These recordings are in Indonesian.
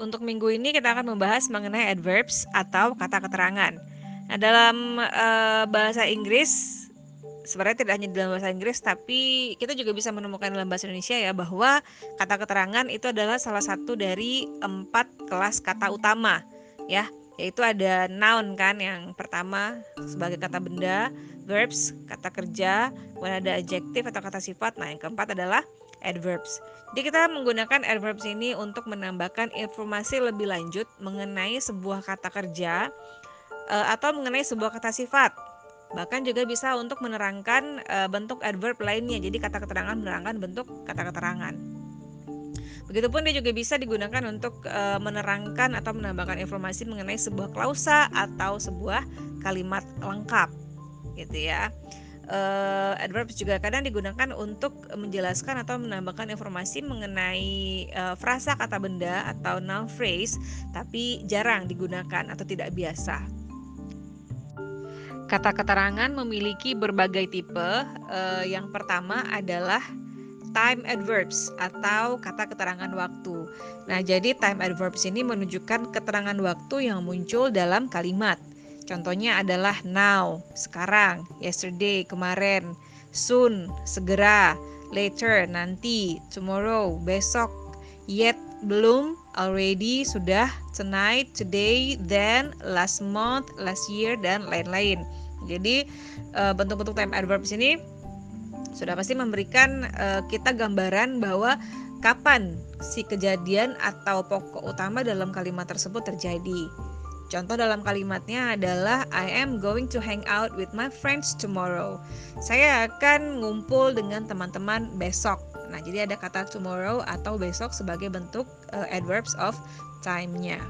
untuk minggu ini kita akan membahas mengenai adverbs atau kata keterangan. Nah, dalam uh, bahasa Inggris sebenarnya tidak hanya dalam bahasa Inggris tapi kita juga bisa menemukan dalam bahasa Indonesia ya bahwa kata keterangan itu adalah salah satu dari empat kelas kata utama ya yaitu ada noun kan yang pertama sebagai kata benda verbs kata kerja kemudian ada adjective atau kata sifat. Nah yang keempat adalah adverbs. Jadi kita menggunakan adverbs ini untuk menambahkan informasi lebih lanjut mengenai sebuah kata kerja eh, atau mengenai sebuah kata sifat. Bahkan juga bisa untuk menerangkan uh, bentuk adverb lainnya. Jadi kata keterangan menerangkan bentuk kata keterangan. Begitupun dia juga bisa digunakan untuk uh, menerangkan atau menambahkan informasi mengenai sebuah klausa atau sebuah kalimat lengkap, gitu ya. Uh, adverbs juga kadang digunakan untuk menjelaskan atau menambahkan informasi mengenai uh, frasa kata benda atau noun phrase, tapi jarang digunakan atau tidak biasa. Kata keterangan memiliki berbagai tipe. Uh, yang pertama adalah time adverbs atau kata keterangan waktu. Nah, jadi time adverbs ini menunjukkan keterangan waktu yang muncul dalam kalimat. Contohnya adalah now, sekarang, yesterday, kemarin, soon, segera, later, nanti, tomorrow, besok, yet, belum, already, sudah, tonight, today, then, last month, last year, dan lain-lain. Jadi eh, bentuk-bentuk time adverbs ini sudah pasti memberikan uh, kita gambaran bahwa kapan si kejadian atau pokok utama dalam kalimat tersebut terjadi. Contoh dalam kalimatnya adalah I am going to hang out with my friends tomorrow. Saya akan ngumpul dengan teman-teman besok. Nah, jadi ada kata tomorrow atau besok sebagai bentuk uh, adverbs of time-nya.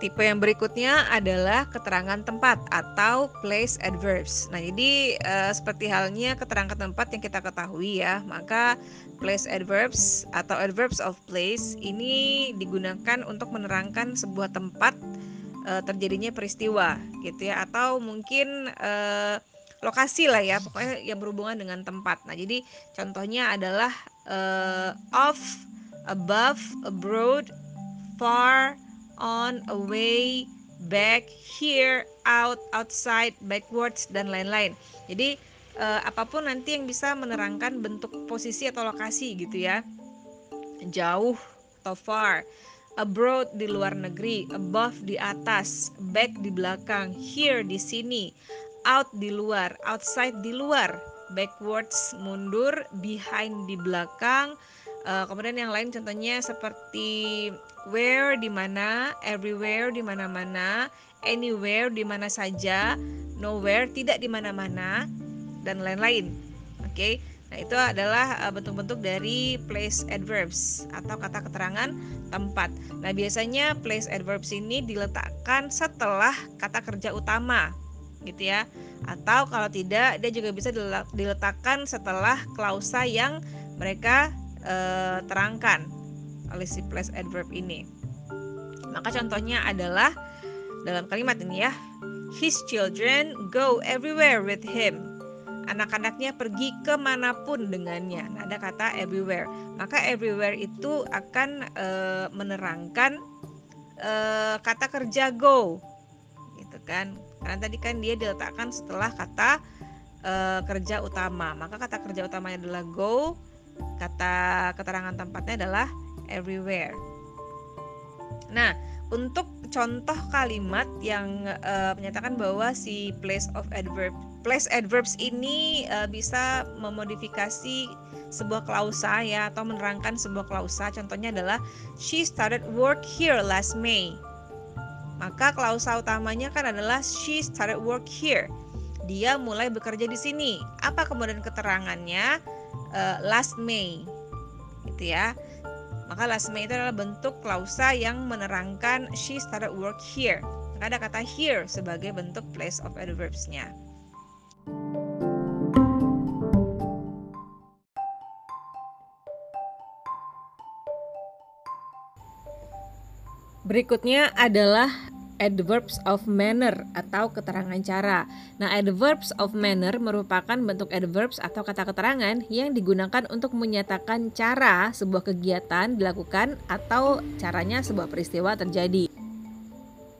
Tipe yang berikutnya adalah keterangan tempat atau place adverbs. Nah, jadi uh, seperti halnya keterangan tempat yang kita ketahui ya, maka place adverbs atau adverbs of place ini digunakan untuk menerangkan sebuah tempat uh, terjadinya peristiwa gitu ya atau mungkin uh, lokasi lah ya, pokoknya yang berhubungan dengan tempat. Nah, jadi contohnya adalah uh, off, above, abroad, far, on, away, back, here, out, outside, backwards dan lain-lain. Jadi uh, apa pun nanti yang bisa menerangkan bentuk posisi atau lokasi gitu ya. Jauh atau far, abroad di luar negeri, above di atas, back di belakang, here di sini, out di luar, outside di luar, backwards mundur, behind di belakang. Uh, kemudian yang lain contohnya seperti where di mana, everywhere di mana-mana, anywhere di mana saja, nowhere tidak di mana-mana dan lain-lain. Oke. Okay? Nah, itu adalah eh, bentuk-bentuk dari place adverbs atau kata keterangan tempat. Nah, biasanya place adverbs ini diletakkan setelah kata kerja utama gitu ya. Atau kalau tidak, dia juga bisa diletakkan setelah klausa yang mereka eh, terangkan oleh si place adverb ini. Maka contohnya adalah dalam kalimat ini ya. His children go everywhere with him. Anak-anaknya pergi ke mana pun dengannya. Nah, ada kata everywhere. Maka everywhere itu akan e, menerangkan e, kata kerja go, gitu kan? Karena tadi kan dia diletakkan setelah kata e, kerja utama. Maka kata kerja utamanya adalah go. Kata keterangan tempatnya adalah everywhere. Nah, untuk contoh kalimat yang uh, menyatakan bahwa si place of adverb place adverbs ini uh, bisa memodifikasi sebuah klausa ya atau menerangkan sebuah klausa. Contohnya adalah she started work here last May. Maka klausa utamanya kan adalah she started work here. Dia mulai bekerja di sini. Apa kemudian keterangannya? Uh, last May. Gitu ya. Maka last May itu adalah bentuk klausa yang menerangkan she started work here. Maka ada kata here sebagai bentuk place of adverbs-nya. Berikutnya adalah adverbs of manner atau keterangan cara. Nah, adverbs of manner merupakan bentuk adverbs atau kata keterangan yang digunakan untuk menyatakan cara sebuah kegiatan dilakukan atau caranya sebuah peristiwa terjadi.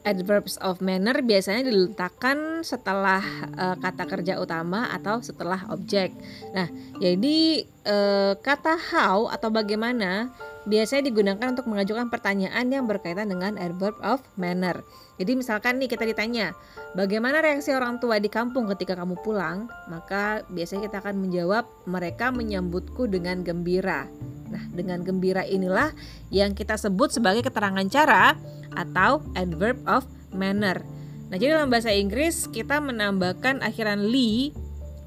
Adverbs of manner biasanya diletakkan setelah uh, kata kerja utama atau setelah objek. Nah, jadi uh, kata how atau bagaimana biasanya digunakan untuk mengajukan pertanyaan yang berkaitan dengan adverb of manner. Jadi misalkan nih kita ditanya, bagaimana reaksi orang tua di kampung ketika kamu pulang? Maka biasanya kita akan menjawab, mereka menyambutku dengan gembira. Nah, dengan gembira inilah yang kita sebut sebagai keterangan cara atau adverb of manner. Nah, jadi dalam bahasa Inggris kita menambahkan akhiran li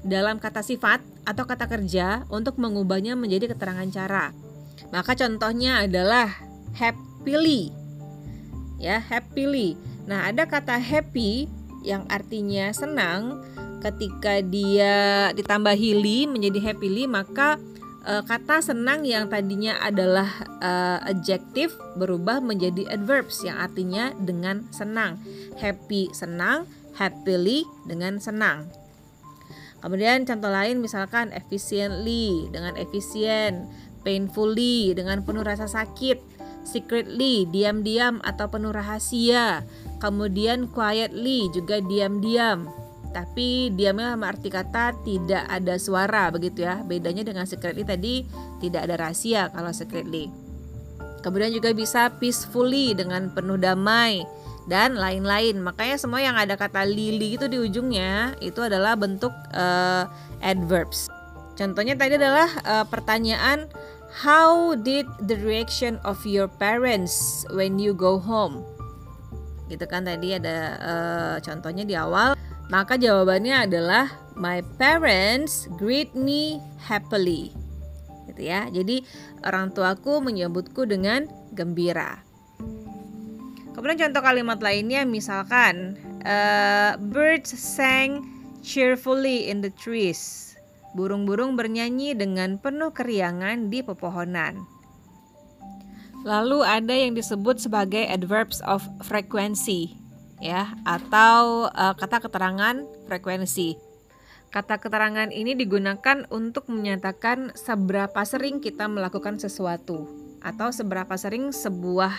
dalam kata sifat atau kata kerja untuk mengubahnya menjadi keterangan cara. Maka contohnya adalah happily. Ya, happily. Nah, ada kata happy yang artinya senang ketika dia ditambahi li menjadi happily maka e, kata senang yang tadinya adalah e, adjective berubah menjadi adverbs yang artinya dengan senang. Happy senang, happily dengan senang. Kemudian contoh lain misalkan efficiently dengan efisien, painfully dengan penuh rasa sakit, secretly diam-diam atau penuh rahasia, kemudian quietly juga diam-diam. Tapi diamnya sama arti kata tidak ada suara begitu ya. Bedanya dengan secretly tadi tidak ada rahasia kalau secretly. Kemudian juga bisa peacefully dengan penuh damai dan lain-lain. Makanya semua yang ada kata lili itu di ujungnya itu adalah bentuk uh, adverbs. Contohnya tadi adalah uh, pertanyaan How did the reaction of your parents when you go home? Gitu kan tadi ada uh, contohnya di awal. Maka jawabannya adalah my parents greet me happily. Gitu ya. Jadi orang tuaku menyambutku dengan gembira. Kemudian contoh kalimat lainnya misalkan uh, birds sang cheerfully in the trees. Burung-burung bernyanyi dengan penuh keriangan di pepohonan. Lalu ada yang disebut sebagai adverbs of frequency ya atau uh, kata keterangan frekuensi. Kata keterangan ini digunakan untuk menyatakan seberapa sering kita melakukan sesuatu atau seberapa sering sebuah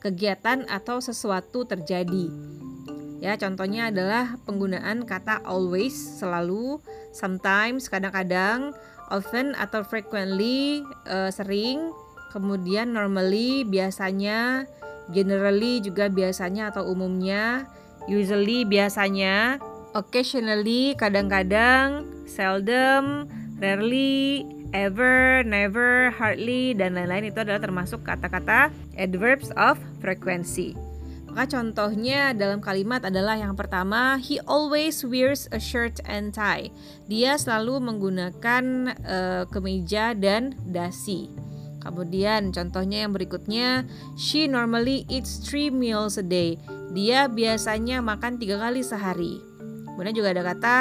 kegiatan atau sesuatu terjadi. Ya, contohnya adalah penggunaan kata always selalu, sometimes kadang-kadang, often atau frequently uh, sering, kemudian normally biasanya, generally juga biasanya atau umumnya, usually biasanya, occasionally kadang-kadang, seldom, rarely, ever, never, hardly dan lain-lain itu adalah termasuk kata-kata adverbs of frequency. Maka contohnya dalam kalimat adalah yang pertama, he always wears a shirt and tie. Dia selalu menggunakan uh, kemeja dan dasi. Kemudian contohnya yang berikutnya, she normally eats three meals a day. Dia biasanya makan tiga kali sehari. Kemudian juga ada kata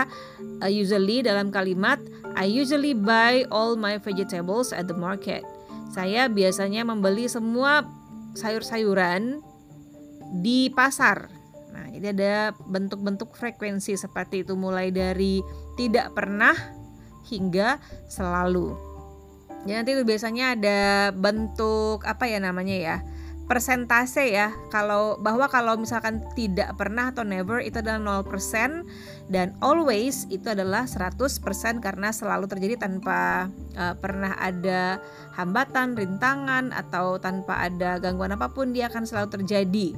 uh, usually dalam kalimat, I usually buy all my vegetables at the market. Saya biasanya membeli semua sayur-sayuran di pasar. Nah, jadi ada bentuk-bentuk frekuensi seperti itu mulai dari tidak pernah hingga selalu. Ya, nanti itu biasanya ada bentuk apa ya namanya ya? persentase ya kalau bahwa kalau misalkan tidak pernah atau never itu adalah 0% dan always itu adalah 100% karena selalu terjadi tanpa uh, pernah ada hambatan, rintangan atau tanpa ada gangguan apa pun dia akan selalu terjadi.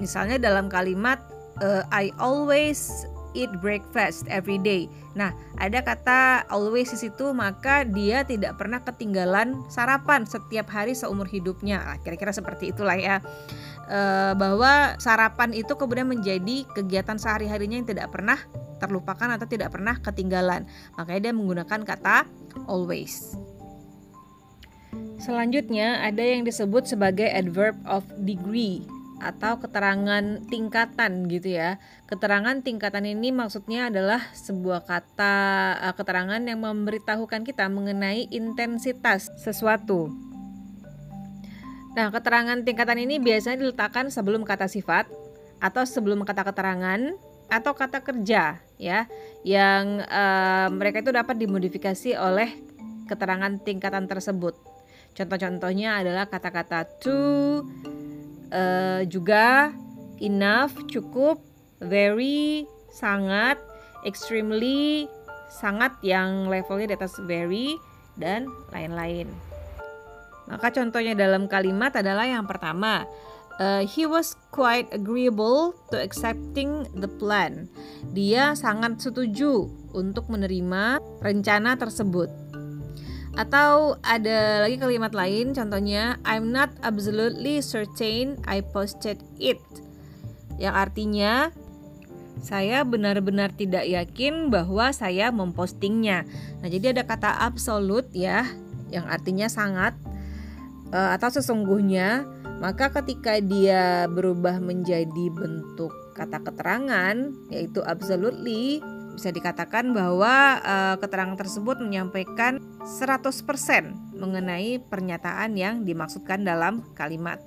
Misalnya dalam kalimat uh, I always eat breakfast every day. Nah, ada kata always di situ maka dia tidak pernah ketinggalan sarapan setiap hari seumur hidupnya. Nah, kira-kira seperti itulah ya. E, bahwa sarapan itu kemudian menjadi kegiatan sehari-harinya yang tidak pernah terlupakan atau tidak pernah ketinggalan. Makanya dia menggunakan kata always. Selanjutnya ada yang disebut sebagai adverb of degree atau keterangan tingkatan gitu ya. Keterangan tingkatan ini maksudnya adalah sebuah kata uh, keterangan yang memberitahukan kita mengenai intensitas sesuatu. Nah, keterangan tingkatan ini biasanya diletakkan sebelum kata sifat atau sebelum kata keterangan atau kata kerja ya yang uh, mereka itu dapat dimodifikasi oleh keterangan tingkatan tersebut. Contoh-contohnya adalah kata-kata to, uh, juga enough, cukup, very, sangat, extremely, sangat yang levelnya di atas very, dan lain-lain. Maka contohnya dalam kalimat adalah yang pertama, uh, he was quite agreeable to accepting the plan. Dia sangat setuju untuk menerima rencana tersebut. Atau ada lagi kalimat lain contohnya I'm not absolutely certain I posted it. Yang artinya saya benar-benar tidak yakin bahwa saya mempostingnya. Nah, jadi ada kata absolute ya yang artinya sangat uh, atau sesungguhnya maka ketika dia berubah menjadi bentuk kata keterangan yaitu absolutely bisa dikatakan bahwa uh, keterangan tersebut menyampaikan 100% mengenai pernyataan yang dimaksudkan dalam kalimat.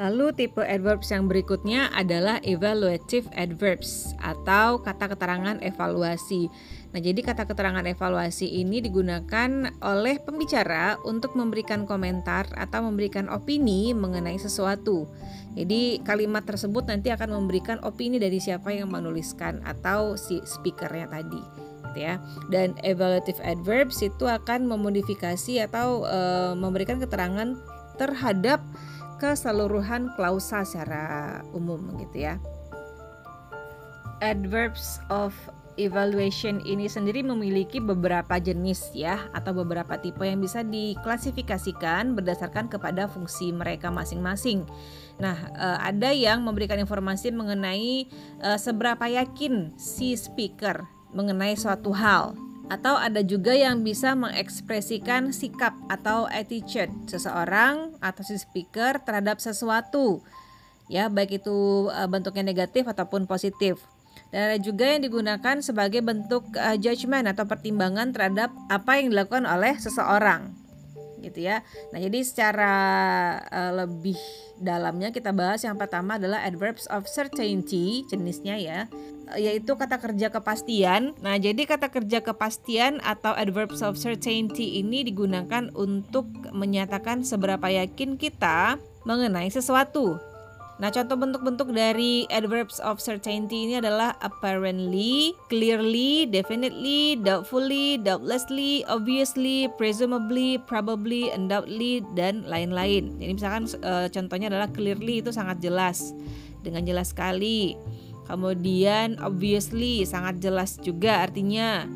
Lalu tipe adverbs yang berikutnya adalah evaluative adverbs atau kata keterangan evaluasi. Nah, jadi kata keterangan evaluasi ini digunakan oleh pembicara untuk memberikan komentar atau memberikan opini mengenai sesuatu. Jadi kalimat tersebut nanti akan memberikan opini dari siapa yang menuliskan atau si speakernya tadi, gitu ya. Dan evaluative adverbs itu akan memodifikasi atau e, memberikan keterangan terhadap keseluruhan klausa secara umum, gitu ya. Adverbs of evaluation ini sendiri memiliki beberapa jenis ya atau beberapa tipe yang bisa diklasifikasikan berdasarkan kepada fungsi mereka masing-masing. Nah, eh, ada yang memberikan informasi mengenai eh, seberapa yakin si speaker mengenai suatu hal atau ada juga yang bisa mengekspresikan sikap atau attitude seseorang atau si speaker terhadap sesuatu ya baik itu eh, bentuknya negatif ataupun positif. Dan ada juga yang digunakan sebagai bentuk uh, judgment atau pertimbangan terhadap apa yang dilakukan oleh seseorang. Gitu ya. Nah, jadi secara uh, lebih dalamnya kita bahas yang pertama adalah adverbs of certainty jenisnya ya yaitu kata kerja kepastian. Nah, jadi kata kerja kepastian atau adverbs of certainty ini digunakan untuk menyatakan seberapa yakin kita mengenai sesuatu Nah, contoh bentuk-bentuk dari adverbs of certainty ini adalah apparently, clearly, definitely, doubtfully, doubtlessly, obviously, presumably, probably, undoubtedly, dan lain-lain. Jadi misalkan uh, contohnya adalah clearly itu sangat jelas, dengan jelas sekali. Kemudian obviously sangat jelas juga artinya.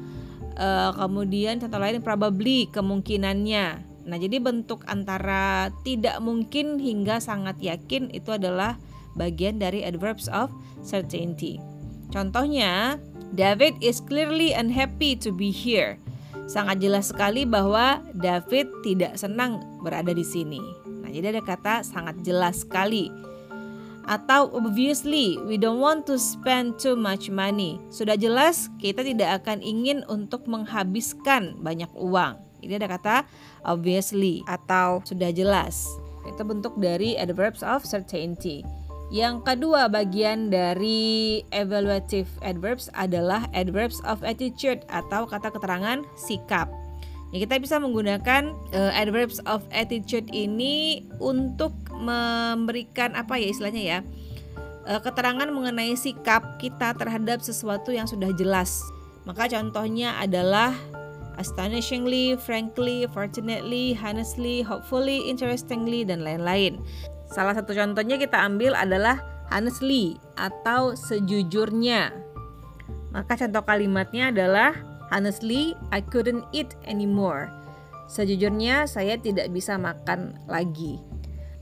Uh, kemudian contoh lain probably kemungkinannya Nah, jadi bentuk antara tidak mungkin hingga sangat yakin itu adalah bagian dari adverbs of certainty. Contohnya, David is clearly unhappy to be here. Sangat jelas sekali bahwa David tidak senang berada di sini. Nah, jadi ada kata sangat jelas sekali. Atau obviously we don't want to spend too much money. Sudah jelas kita tidak akan ingin untuk menghabiskan banyak uang. Ini ada kata obviously atau sudah jelas. Itu bentuk dari adverbs of certainty. Yang kedua bagian dari evaluative adverbs adalah adverbs of attitude atau kata keterangan sikap. Ya, kita bisa menggunakan uh, adverbs of attitude ini untuk memberikan apa ya istilahnya ya uh, keterangan mengenai sikap kita terhadap sesuatu yang sudah jelas. Maka contohnya adalah astonishingly, frankly, fortunately, honestly, hopefully, interestingly, dan lain-lain. Salah satu contohnya kita ambil adalah honestly atau sejujurnya. Maka contoh kalimatnya adalah honestly, I couldn't eat anymore. Sejujurnya saya tidak bisa makan lagi.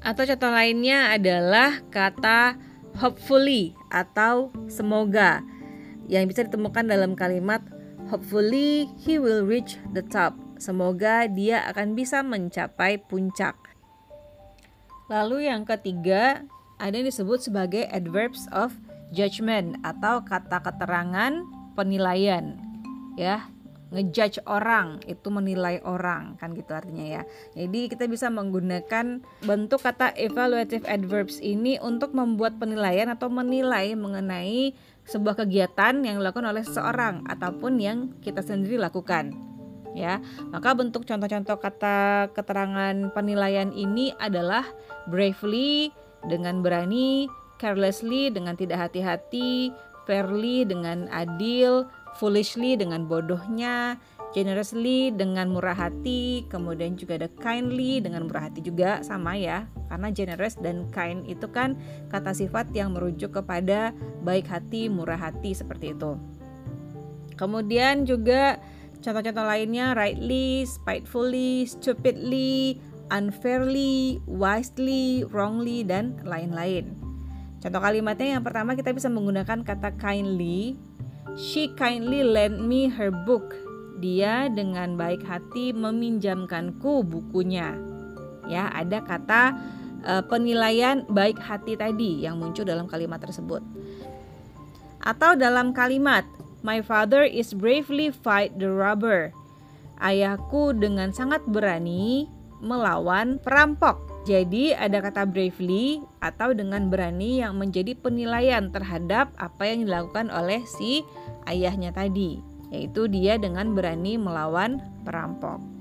Atau contoh lainnya adalah kata hopefully atau semoga yang bisa ditemukan dalam kalimat Hopefully he will reach the top. Semoga dia akan bisa mencapai puncak. Lalu yang ketiga, ada yang disebut sebagai adverbs of judgment atau kata keterangan penilaian. Ya, ngejudge orang itu menilai orang kan gitu artinya ya jadi kita bisa menggunakan bentuk kata evaluative adverbs ini untuk membuat penilaian atau menilai mengenai sebuah kegiatan yang dilakukan oleh seseorang ataupun yang kita sendiri lakukan ya. Maka bentuk contoh-contoh kata keterangan penilaian ini adalah bravely dengan berani carelessly dengan tidak hati-hati fairly dengan adil foolishly dengan bodohnya, generously dengan murah hati, kemudian juga ada kindly dengan murah hati juga sama ya. Karena generous dan kind itu kan kata sifat yang merujuk kepada baik hati, murah hati seperti itu. Kemudian juga contoh-contoh lainnya rightly, spitefully, stupidly, unfairly, wisely, wrongly dan lain-lain. Contoh kalimatnya yang pertama kita bisa menggunakan kata kindly She kindly lent me her book. Dia dengan baik hati meminjamkanku bukunya. Ya, ada kata uh, penilaian baik hati tadi yang muncul dalam kalimat tersebut. Atau dalam kalimat My father is bravely fight the robber. Ayahku dengan sangat berani melawan perampok. Jadi ada kata bravely atau dengan berani yang menjadi penilaian terhadap apa yang dilakukan oleh si ayahnya tadi, yaitu dia dengan berani melawan perampok.